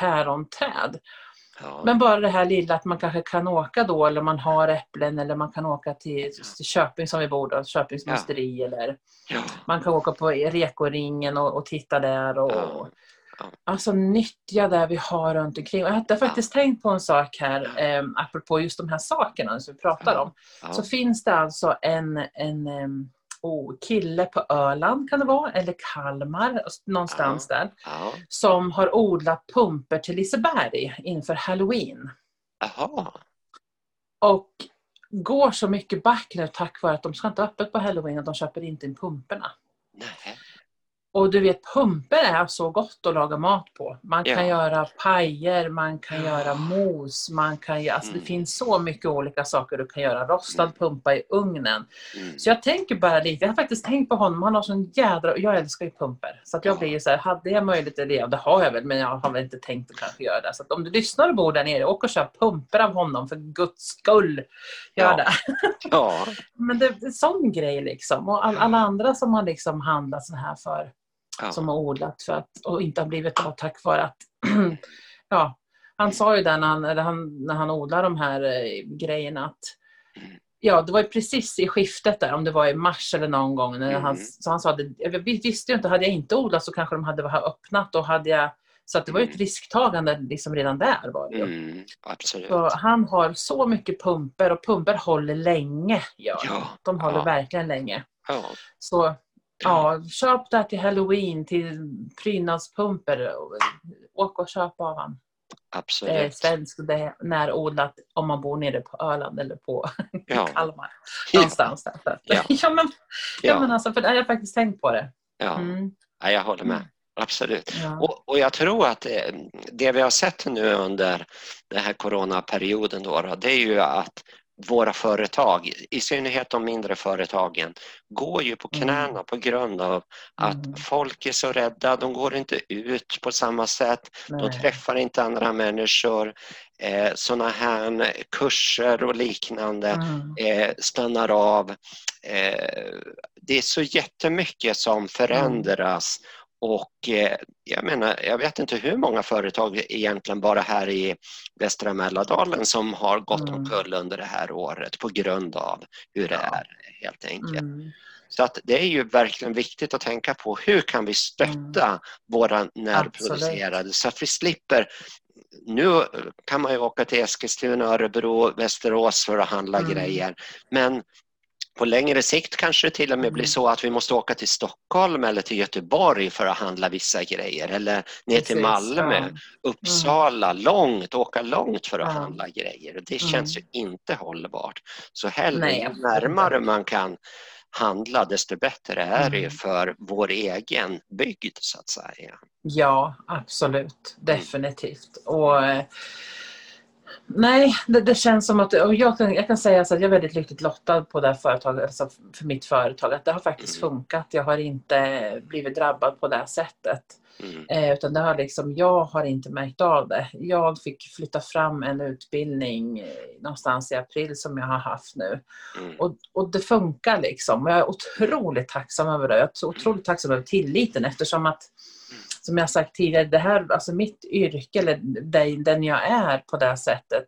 päronträd. ja, Men bara det här lilla att man kanske kan åka då eller man har äpplen eller man kan åka till, till Köping som vi bor då, Köpings Ja. musteri eller ja, man kan åka på Rekoringen och, och titta där. Och, Ja. Ja. Alltså nyttja det vi har runt omkring. Och jag hade faktiskt tänkt på en sak här, eh, apropå just de här sakerna som vi pratar Ja. om. ja. Så finns det alltså en, en em, oh, kille på Öland kan det vara, eller Kalmar, någonstans där, ja. som har odlat pumper till Liseberg inför Halloween. Jaha, Och går så mycket back nu tack vare att de ska inte ha öppet på Halloween och de köper inte in pumperna. nej. Och du vet, pumper är så gott att laga mat på. Man kan Ja. göra pajer, man kan Ja. göra mos, man kan alltså Mm. det finns så mycket olika saker du kan göra. Rostad Mm. pumpa i ugnen. Mm. Så jag tänker bara lite, jag har faktiskt tänkt på honom, han har sån jädra, jag älskar ju pumper. Så att jag Ja. blir ju så här, hade jag möjlighet det, och det har jag väl, men jag har väl inte tänkt att kanske göra det. Så att om du lyssnar och bor där nere, åk och köp pumper av honom, för guds skull. Gör Ja. det. Ja, Men det är en sån grej liksom. Och all, alla andra som har liksom handlat så här för ja. som har odlat för att, och inte har blivit av tack vare att ja, han sa ju där när han, han, när han odlar de här eh, grejerna att. Ja, det var ju precis i skiftet där, om det var i mars eller någon gång. När han, Mm. så han sa att jag visste ju inte, hade jag inte odlat så kanske de hade öppnat och hade jag så att det var ju ett Mm. risktagande liksom redan där. Var det. Mm, han har så mycket pumper och pumper håller länge. De. Ja, de håller ja. verkligen länge. Ja, Så ja, köp där till halloween, till prydnadspumper. Åk och köp av han. Det är absolut. svenskt, det är närodlat om man bor nere på Öland eller på Ja, Kalmar. ja, Någonstans där. Så att- Ja. Ja. men, ja. men ja, alltså, för det har jag faktiskt tänkt på det. ja. Mm. Ja, jag håller med. Absolut. Ja. Och, och jag tror att det, det vi har sett nu under den här coronaperioden då, det är ju att våra företag, i synnerhet de mindre företagen, går ju på Mm. knäna på grund av att Mm. folk är så rädda, de går inte ut på samma sätt, de Nej. träffar inte andra människor. Eh, sådana här kurser och liknande Mm. eh, stannar av. Eh, det är så jättemycket som förändras och eh, jag menar, jag vet inte hur många företag egentligen bara här i Västra Mälardalen som har gått Mm. omkull under det här året på grund av hur det Ja. är helt enkelt. Mm. Så att det är ju verkligen viktigt att tänka på hur kan vi stötta våra närproducerade så att vi slipper nu kan man ju åka till Eskilstuna, Örebro, Västerås för att handla Mm. grejer. Men på längre sikt kanske det till och med blir Mm. så att vi måste åka till Stockholm eller till Göteborg för att handla vissa grejer eller ner till Precis, Malmö, ja. Uppsala, långt, åka långt för att Ja. handla grejer. Det Mm. känns ju inte hållbart. Så hellre ju närmare man kan handla desto bättre är det Mm. för vår egen bygd så att säga. Ja, absolut. Definitivt. Och, eh, nej, det, det känns som att... Och jag, kan, jag kan säga så att jag är väldigt lyckligt lottad på det här företaget, alltså för mitt företag. Att det har faktiskt Mm. funkat. Jag har inte blivit drabbad på det här sättet. Mm. Eh, utan det har liksom, jag har inte märkt av det. Jag fick flytta fram en utbildning eh, någonstans i april som jag har haft nu. Mm. Och, och det funkar liksom. Och jag är otroligt tacksam över det. Jag är otroligt tacksam över tilliten eftersom att, som jag sagt tidigare, det här, alltså mitt yrke, eller den, jag är på det sättet.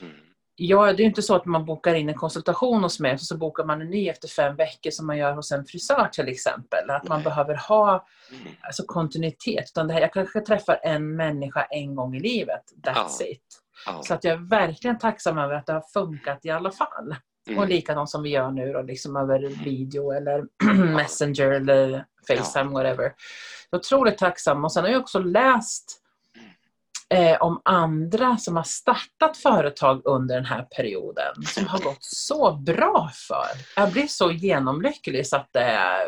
Mm. Ja, det är inte så att man bokar in en konsultation hos mig och så bokar man en ny efter fem veckor som man gör hos en frisör till exempel. Att man Nej. behöver ha Mm. alltså, kontinuitet. Utan det här, jag kanske träffar en människa en gång i livet. That's Ja. it. Ja. Så att jag är verkligen tacksam över att det har funkat i alla fall. Och Mm. likadant som vi gör nu då, liksom över video eller Messenger eller Facetime, whatever. Jag är otroligt tacksam. Och sen har jag också läst eh, om andra som har startat företag under den här perioden som har gått så bra för. Jag blir så genomlycklig så att det är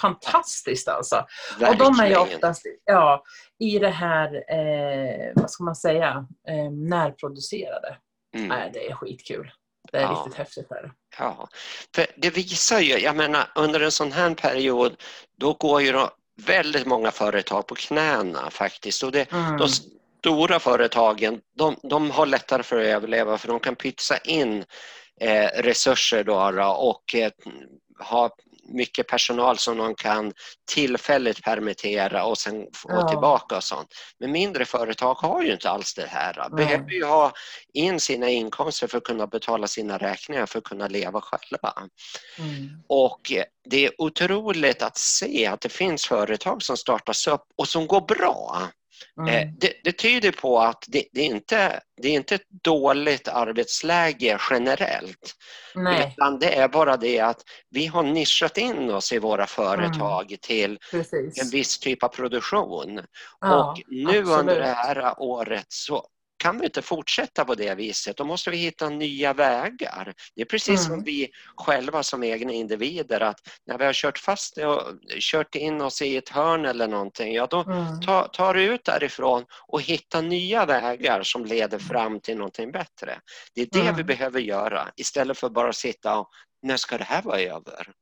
fantastiskt alltså. Och de är ju Verkligen. oftast ja, i det här, eh, vad ska man säga, eh, närproducerade. Mm. Nej, det är skitkul. Det är Ja. riktigt häftigt. Är det. Ja, för det visar ju, jag menar under en sån här period då går ju då väldigt många företag på knäna faktiskt. Och det, mm. De stora företagen de, de har lättare för att överleva för de kan pytsa in eh, resurser då, och eh, ha mycket personal som de kan tillfälligt permittera och sen få ja. tillbaka och sånt. Men mindre företag har ju inte alls det här. De behöver ju ha in sina inkomster för att kunna betala sina räkningar för att kunna leva själva. Mm. Och det är otroligt att se att det finns företag som startas upp och som går bra. Eh, mm. Det, det, tyder på att det, det, är inte, det är inte ett dåligt arbetsläge generellt. Nej. Utan det är bara det att vi har nischat in oss i våra företag mm. till Precis. en viss typ av produktion. Ja, och nu absolut. under det här året så kan vi inte fortsätta på det viset. Då måste vi hitta nya vägar. Det är precis mm. som vi själva som egna individer att när vi har kört fast och kört in oss i ett hörn eller någonting, ja då mm. tar ta du ut därifrån och hitta nya vägar som leder fram till någonting bättre. Det är det mm. vi behöver göra istället för bara sitta och när ska det här vara över?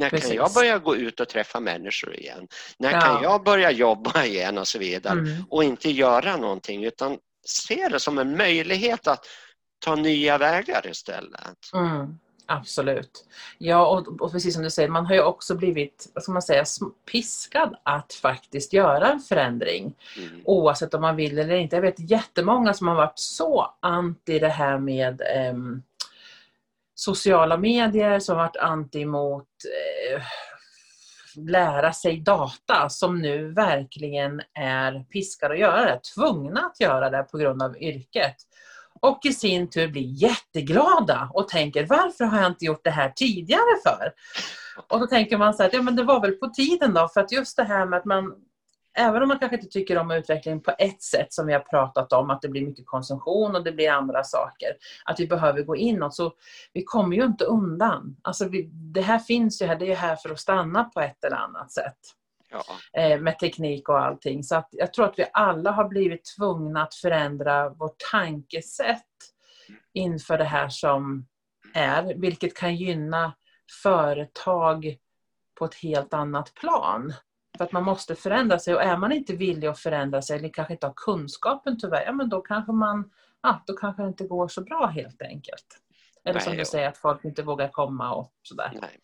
När Precis. kan jag börja gå ut och träffa människor igen? När ja. kan jag börja jobba igen och så vidare? Mm. Och inte göra någonting utan se det som en möjlighet att ta nya vägar istället. Mm, absolut. Ja, och, och, precis som du säger, man har ju också blivit vad ska man säga, piskad att faktiskt göra en förändring. Mm. Oavsett om man vill eller inte. Jag vet jättemånga som har varit så anti det här med eh, sociala medier, som har varit anti mot eh, lära sig data som nu verkligen är piskade att göra det, tvungna att göra det på grund av yrket. Och i sin tur blir jätteglada och tänker varför har jag inte gjort det här tidigare för? Och då tänker man så här, ja men det var väl på tiden då för att just det här med att man även om man kanske inte tycker om utvecklingen på ett sätt som vi har pratat om, att det blir mycket konsumtion och det blir andra saker, att vi behöver gå inåt, så vi kommer ju inte undan. Alltså vi, det här finns ju här, det är här för att stanna på ett eller annat sätt. Ja. Eh, med teknik och allting. Så att jag tror att vi alla har blivit tvungna att förändra vårt tankesätt inför det här som är, vilket kan gynna företag på ett helt annat plan. För att man måste förändra sig och är man inte villig att förändra sig eller kanske inte har kunskapen tyvärr, ja men då kanske man, ja, då kanske det inte går så bra helt enkelt. Eller Nej, som du säger att folk inte vågar komma och sådär. Nej.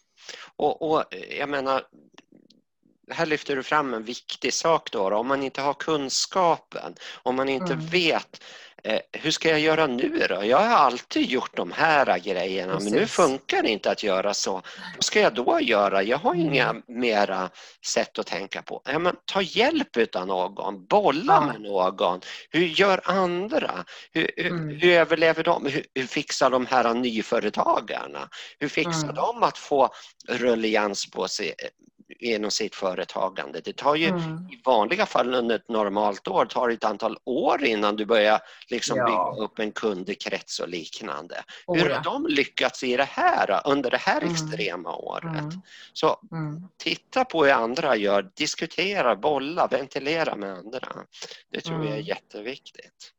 Och, och jag menar, här lyfter du fram en viktig sak då, om man inte har kunskapen, om man inte mm. vet Eh, hur ska jag göra nu då? Jag har alltid gjort de här grejerna Precis. men nu funkar det inte att göra så. Vad ska jag då göra? Jag har mm. inga mera sätt att tänka på. Ja, men, ta hjälp av någon, bolla ja. med någon. Hur gör andra? Hur, mm. hur, överlever de? Hur, hur, fixar de här nyföretagarna? Hur fixar mm. de att få rullians på sig, genom sitt företagande. Det tar ju mm. i vanliga fall under ett normalt år tar ett antal år innan du börjar liksom ja. bygga upp en kundkrets och liknande. Oh, Hur har de lyckats i det här under det här mm. extrema året? Mm. Så mm. titta på hur andra gör, diskutera, bolla, ventilera med andra. Det tror jag är mm. jätteviktigt.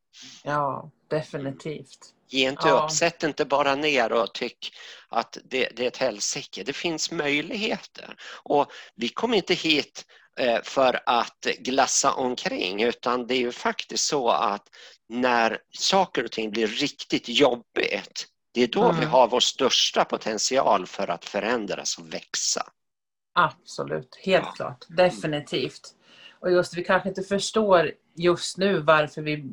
Ja, definitivt. Ge inte ja. upp, sätt inte bara ner och tyck att det, det är ett helsike. Det finns möjligheter och vi kom inte hit eh, för att glassa omkring utan det är ju faktiskt så att när saker och ting blir riktigt jobbigt det är då mm. vi har vår största potential för att förändras och växa. Absolut, helt ja. klart. Definitivt. Och just vi kanske inte förstår just nu varför vi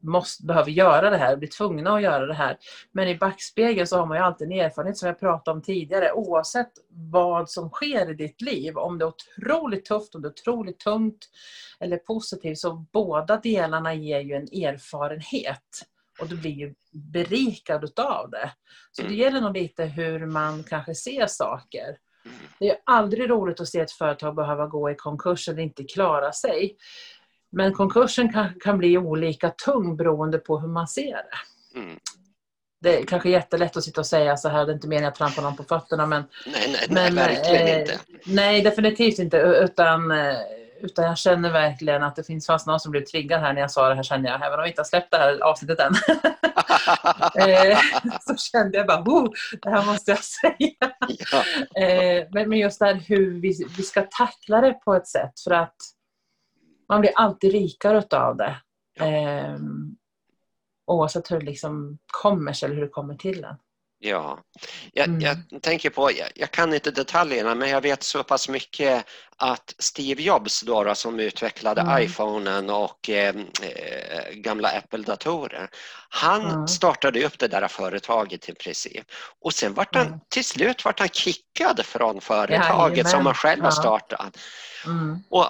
måste, behöver göra det här, blir tvungna att göra det här. Men i backspegeln så har man ju alltid en erfarenhet som jag pratade om tidigare. Oavsett vad som sker i ditt liv, om det är otroligt tufft, om det är otroligt tungt eller positivt, så båda delarna ger ju en erfarenhet. Och du blir ju berikad utav det. Så det gäller nog lite hur man kanske ser saker. Det är aldrig roligt att se ett företag behöva gå i konkurs eller inte klara sig. Men konkursen kan, kan bli olika tung beroende på hur man ser det. Mm. Det är kanske jättelätt att sitta och säga så här, det är inte meningen att trampa någon på fötterna men... Nej, nej, men, nej verkligen eh, inte. Nej, definitivt inte. Utan eh, utan jag känner verkligen att det finns fast någon som blev triggad här när jag sa det här känner jag, även om vi inte har släppt det här avsnittet än. Eh, så kände jag bara, oh, det här måste jag säga. Ja. Eh, men just det här hur vi, vi ska tackla det på ett sätt för att man blir alltid rikare utav det. Ja. Eh, oavsett hur det liksom kommer sig eller hur det kommer till en. Ja, jag, mm. jag tänker på, jag, jag, kan inte detaljerna men jag vet så pass mycket att Steve Jobs då, då som utvecklade mm. iPhonen och eh, eh, gamla Apple-datorer. Han mm. startade upp det där företaget i princip och sen vart han till slut vart han kickad från företaget ja, som han själv har startat. Mm. Och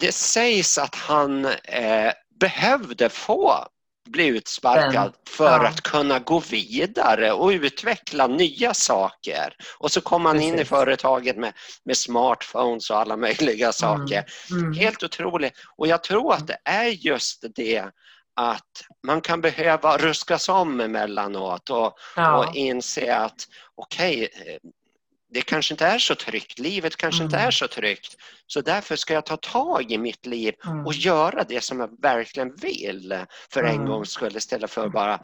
det sägs att han eh, behövde få bli utsparkad för ja. att kunna gå vidare och utveckla nya saker. Och så kom han Precis. in i företaget med, med smartphones och alla möjliga saker. Mm. Mm. Helt otroligt. Och jag tror att det är just det att man kan behöva ruskas om emellanåt och, ja. och inse att okej, okay, det kanske inte är så tryggt, livet kanske mm. inte är så tryggt. Så därför ska jag ta tag i mitt liv mm. och göra det som jag verkligen vill för en mm. gångs skull istället för bara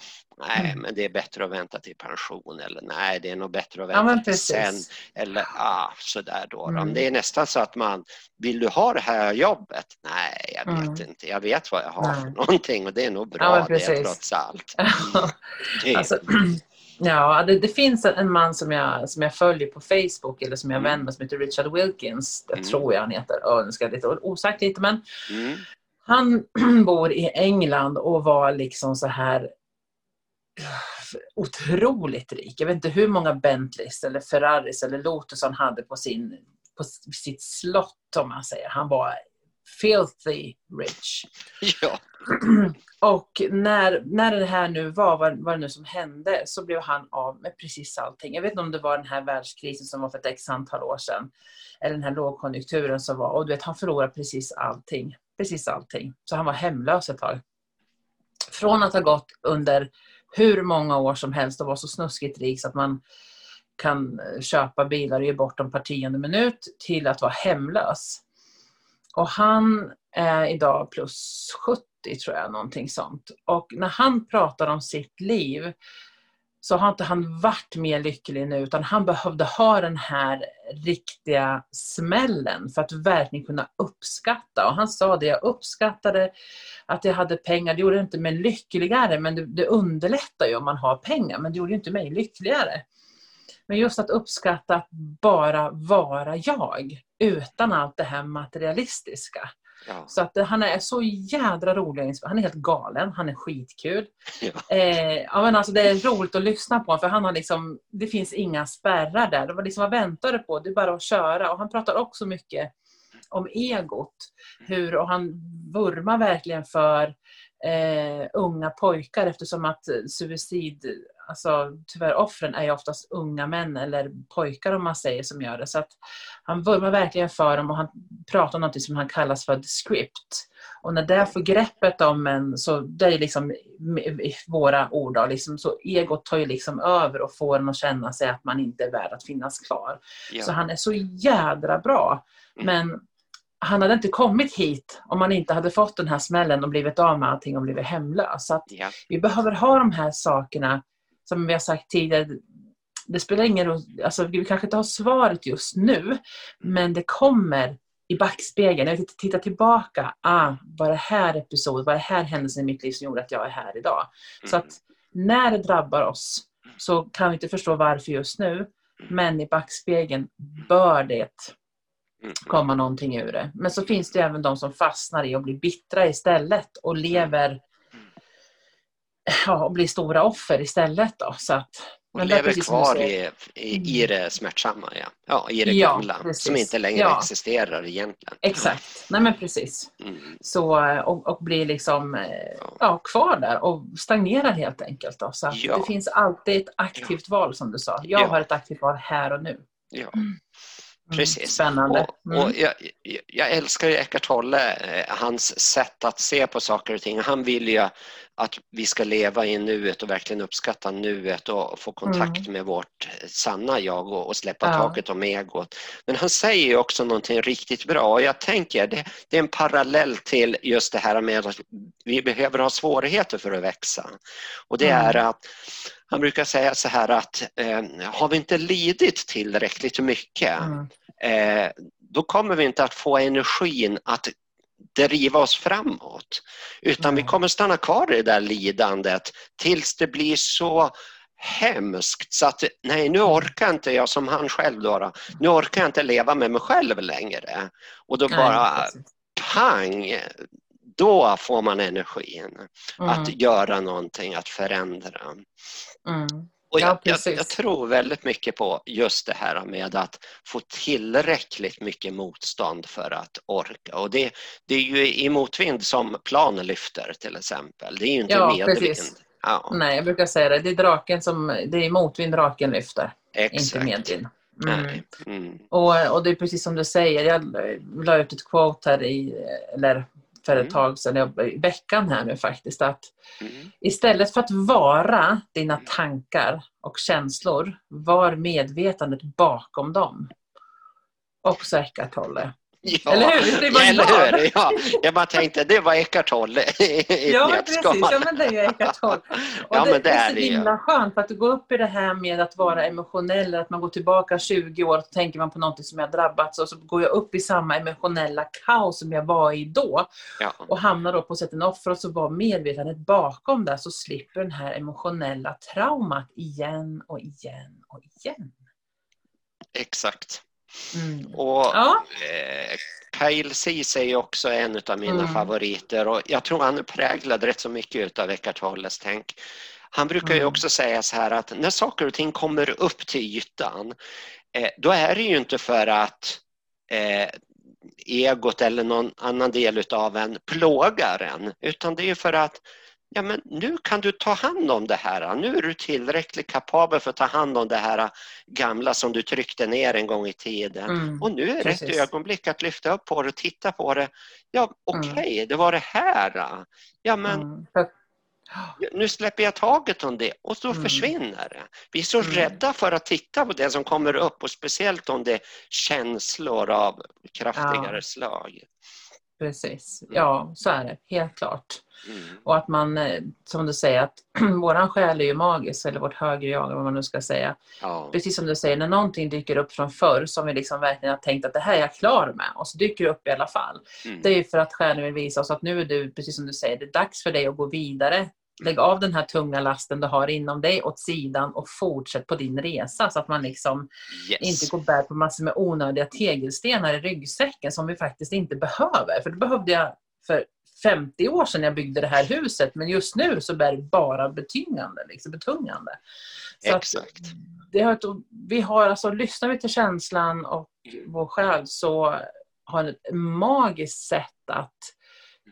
nej mm. men det är bättre att vänta till pension eller nej det är nog bättre att vänta ja, till sen eller ah, sådär då. Mm. Det är nästan så att man vill du ha det här jobbet? Nej jag vet mm. inte, jag vet vad jag har nej. för någonting och det är nog bra ja, det trots allt. Mm. alltså, Ja, det, det, finns en man som jag, som jag följer på Facebook eller som jag mm. vänder som heter Richard Wilkins. Det mm. tror jag han heter. Jag önskar lite osagt lite men mm. han bor i England och var liksom så här otroligt rik. Jag vet inte hur många Bentleys eller Ferraris eller Lotus han hade på, sin, på sitt slott om man säger. Han var filthy rich. Ja. Och när, när det här nu var, vad, vad det nu som hände, så blev han av med precis allting. Jag vet inte om det var den här världskrisen som var för ett x antal år sedan. Eller den här lågkonjunkturen som var. Och du vet, han förlorade precis allting. Precis allting. Så han var hemlös ett tag. Från att ha gått under hur många år som helst och vara så snuskigt rik så att man kan köpa bilar och ge bort dem per tionde minut till att vara hemlös. Och han är idag plus 70 tror jag, någonting sånt. Och när han pratar om sitt liv så har inte han varit mer lycklig nu utan han behövde ha den här riktiga smällen för att verkligen kunna uppskatta. Och han sa det, jag uppskattade att jag hade pengar. Det gjorde inte mig lyckligare men det, det underlättar ju om man har pengar men det gjorde inte mig lyckligare. Men just att uppskatta att bara vara jag utan allt det här materialistiska. Ja. Så att han är så jädra rolig. Han är helt galen. Han är skitkul. Ja. Eh, ja, men alltså, det är roligt att lyssna på för han har liksom, det finns inga spärrar där. Det var liksom, vad väntar du på? Det är bara att köra. Och han pratar också mycket om egot. Hur, och han vurmar verkligen för eh, unga pojkar eftersom att suicid alltså, tyvärr offren är ju oftast unga män eller pojkar om man säger som gör det. Så att han vurmar verkligen för dem och han pratar om något som han kallas för the script. Och när det får greppet om en, så det är liksom våra ord då, liksom, så egot tar ju liksom över och får en att känna sig att man inte är värd att finnas kvar. Ja. Så han är så jädra bra. Mm. Men han hade inte kommit hit om han inte hade fått den här smällen och blivit av med allting och blivit hemlös. Så ja. Vi behöver ha de här sakerna som vi har sagt tidigare, det spelar ingen roll, alltså vi kanske inte har svaret just nu, men det kommer i backspegeln. Jag tittar tillbaka, ah, var det här episod, var det här händelsen i mitt liv som gjorde att jag är här idag? Så att när det drabbar oss så kan vi inte förstå varför just nu, men i backspegeln bör det komma någonting ur det. Men så finns det även de som fastnar i att bli bittra istället och lever ja, och blir stora offer istället. Då, så att, och lever kvar i, i, i det smärtsamma, ja. ja i det ja, gamla, precis. som inte längre ja. existerar egentligen. Exakt, nej men precis. Mm. Så, och, och blir liksom ja. ja. kvar där och stagnerar helt enkelt. Då. Så det finns alltid ett aktivt val som du sa. Jag har ett aktivt val här och nu. Ja. Mm. Precis. Spännande. Och, och jag, jag, älskar ju Eckart Tolle, eh, hans sätt att se på saker och ting. Han vill ju att vi ska leva i nuet och verkligen uppskatta nuet och få kontakt mm. med vårt sanna jag och, och släppa ja. taket om egot. Men han säger ju också någonting riktigt bra och jag tänker det, det är en parallell till just det här med att vi behöver ha svårigheter för att växa. Och det mm. är att han brukar säga så här att eh, har vi inte lidit tillräckligt mycket mm. eh, då kommer vi inte att få energin att driva oss framåt. Utan mm. vi kommer stanna kvar i det där lidandet tills det blir så hemskt så att nej nu orkar inte jag som han själv då, då nu orkar jag inte leva med mig själv längre. Och då bara nej, pang, då får man energin mm. att göra någonting, att förändra. Mm. Och jag, ja, jag, jag, tror väldigt mycket på just det här med att få tillräckligt mycket motstånd för att orka. Och det, det är ju i motvind som planen lyfter till exempel. Det är ju inte ja, medvind. Precis. Ja. Nej, jag brukar säga det. Det är draken som, det är motvind draken lyfter. Exakt. Inte medvind. Mm. Mm. Och, och det är precis som du säger, jag la ut ett quote här i, eller för ett mm. tag sedan, i veckan här nu faktiskt, att mm. istället för att vara dina mm. tankar och känslor, var medvetandet bakom dem. Också Eckart Tolle. Ja, eller hur? Det var eller hur? Ja, jag bara tänkte, det var Eckart Tolle i Ja, precis. Ja, men det är Eckart Tolle. Och ja, det, men det, är så himla skönt för att gå upp i det här med att vara emotionell, att man går tillbaka 20 år och tänker man på något som jag drabbats och så går jag upp i samma emotionella kaos som jag var i då ja. och hamnar då på sätt en offer och så var medvetandet bakom det så slipper den här emotionella traumat igen och igen och igen. Exakt. Mm. Och ja. eh, Kyle Ceesay är också en av mina mm. favoriter och jag tror han är präglad rätt så mycket av Eckart Tolles tänk. Han brukar ju mm. också säga så här att när saker och ting kommer upp till ytan eh, då är det ju inte för att eh, egot eller någon annan del av en plågar en utan det är för att ja, men nu kan du ta hand om det här. Nu är du tillräckligt kapabel för att ta hand om det här gamla som du tryckte ner en gång i tiden. Mm, och nu är det ett ögonblick att lyfta upp på det och titta på det. Ja, okej, okay, mm. det var det här. Ja, men mm. nu släpper jag taget om det och så mm. försvinner det. Vi är så mm. rädda för att titta på det som kommer upp och speciellt om det är känslor av kraftigare ja. slag. Precis, ja så är det helt klart. Mm. Och att man, eh, som du säger, att våran själ är ju magisk, eller vårt högre jag, vad man nu ska säga. Ja. Precis som du säger, när någonting dyker upp från förr som vi liksom verkligen har tänkt att det här är jag klar med, och så dyker det upp i alla fall. Mm. Det är ju för att själen vill visa oss att nu är du, precis som du säger, det är dags för dig att gå vidare. Lägg av den här tunga lasten du har inom dig åt sidan och fortsätt på din resa så att man liksom yes. inte går bär på massor med onödiga tegelstenar i ryggsäcken som vi faktiskt inte behöver. För det behövde jag för 50 år sedan jag byggde det här huset men just nu så bär det bara betyngande, liksom betungande. Så Exakt. det har, vi har alltså, lyssnar vi till känslan och vår själ så har ett magiskt sätt att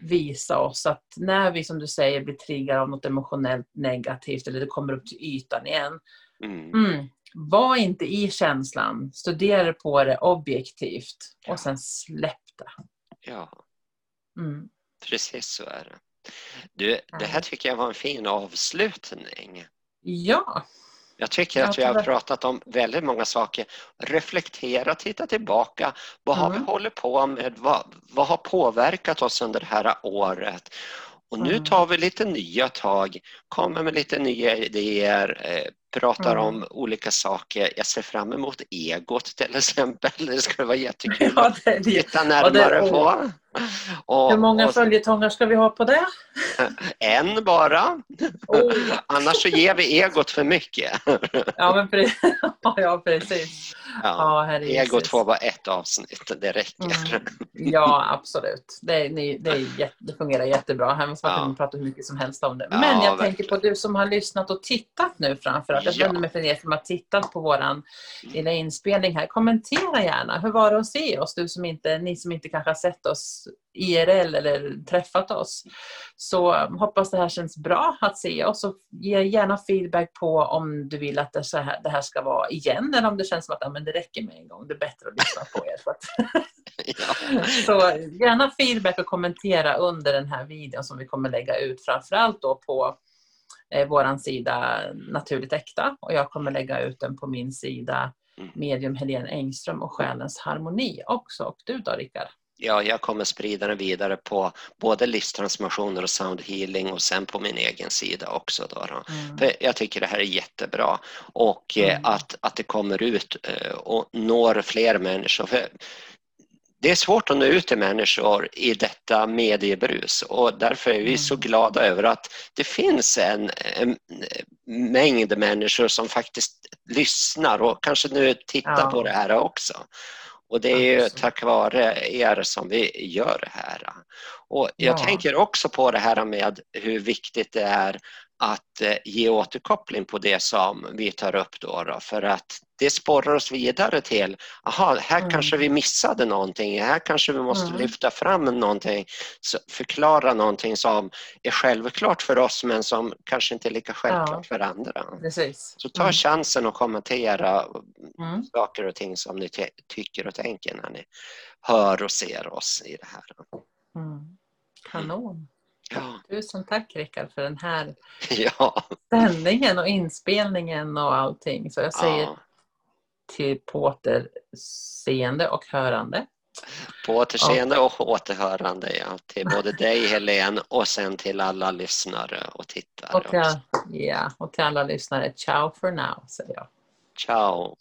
visa oss att när vi som du säger blir triggade av något emotionellt negativt eller det kommer upp till ytan igen. Mm. Mm, var inte i känslan, studera på det objektivt och sen släpp det. Ja. Mm. Precis så är det. Du, det här tycker jag var en fin avslutning. Ja. Jag tycker att vi har pratat om väldigt många saker. Reflektera, titta tillbaka. Vad har mm. vi hållit på med? Vad, vad har påverkat oss under det här året? Och nu mm. tar vi lite nya tag, kommer med lite nya idéer, eh, pratar mm. om olika saker. Jag ser fram emot egot till exempel. Det skulle vara jättekul ja, det, att titta närmare det, på. Och, Hur många och, följetongar ska vi ha på det? En bara. Oh. Annars så ger vi egot för mycket. ja, men precis. ja, precis. Ja, ja egot får bara ett avsnitt, det räcker. Mm. Ja, absolut. Det, det, det, det fungerar jättebra. Här måste man ja. prata hur mycket som helst om det. Men jag tänker på du som har lyssnat och tittat nu framför göra. Jag vänder mig för er som har tittat på vår lilla inspelning här. Kommentera gärna. Hur var det att se oss? Du som inte, ni som inte kanske har sett oss IRL eller träffat oss. Så hoppas det här känns bra att se oss och ge gärna feedback på om du vill att det, så här, det här ska vara igen eller om det känns som att ja, men det räcker med en gång. Det är bättre att lyssna på er. Så, så gärna feedback och kommentera under den här videon som vi kommer lägga ut framförallt då på eh, vår sida Naturligt Äkta och jag kommer lägga ut den på min sida mm. Medium Helene Engström och Själens Harmoni också. Och du då Rickard? Ja, jag kommer sprida den vidare på både livstransformationer och sound healing och sen på min egen sida också. Då, då. Mm. För jag tycker det här är jättebra och eh, mm. att, att det kommer ut eh, och når fler människor. För det är svårt att nå ut till människor i detta mediebrus och därför är vi så mm. glada över att det finns en, en mängd människor som faktiskt lyssnar och kanske nu tittar ja. på det här också. Och det är ju tack vare er som vi gör det här. Och jag ja. tänker också på det här med hur viktigt det är att eh, ge återkoppling på det som vi tar upp då, då för att det sporrar oss vidare till, aha, här mm. kanske vi missade någonting, här kanske vi måste mm. lyfta fram någonting, förklara någonting som är självklart för oss men som kanske inte är lika självklart ja. för andra. Precis. Så ta mm. chansen att kommentera mm. saker och ting som ni tycker och tänker när ni hör och ser oss i det här. Mm. Kanon. Ja. Tusen tack Rickard för den här ja. sändningen och inspelningen och allting. Så jag säger ja. Till på återseende och hörande. På återseende och återhörande, ja. Till både dig Helene och sen till alla lyssnare och tittare. Och till, ja, och till alla lyssnare, ciao for now, säger jag. Ciao.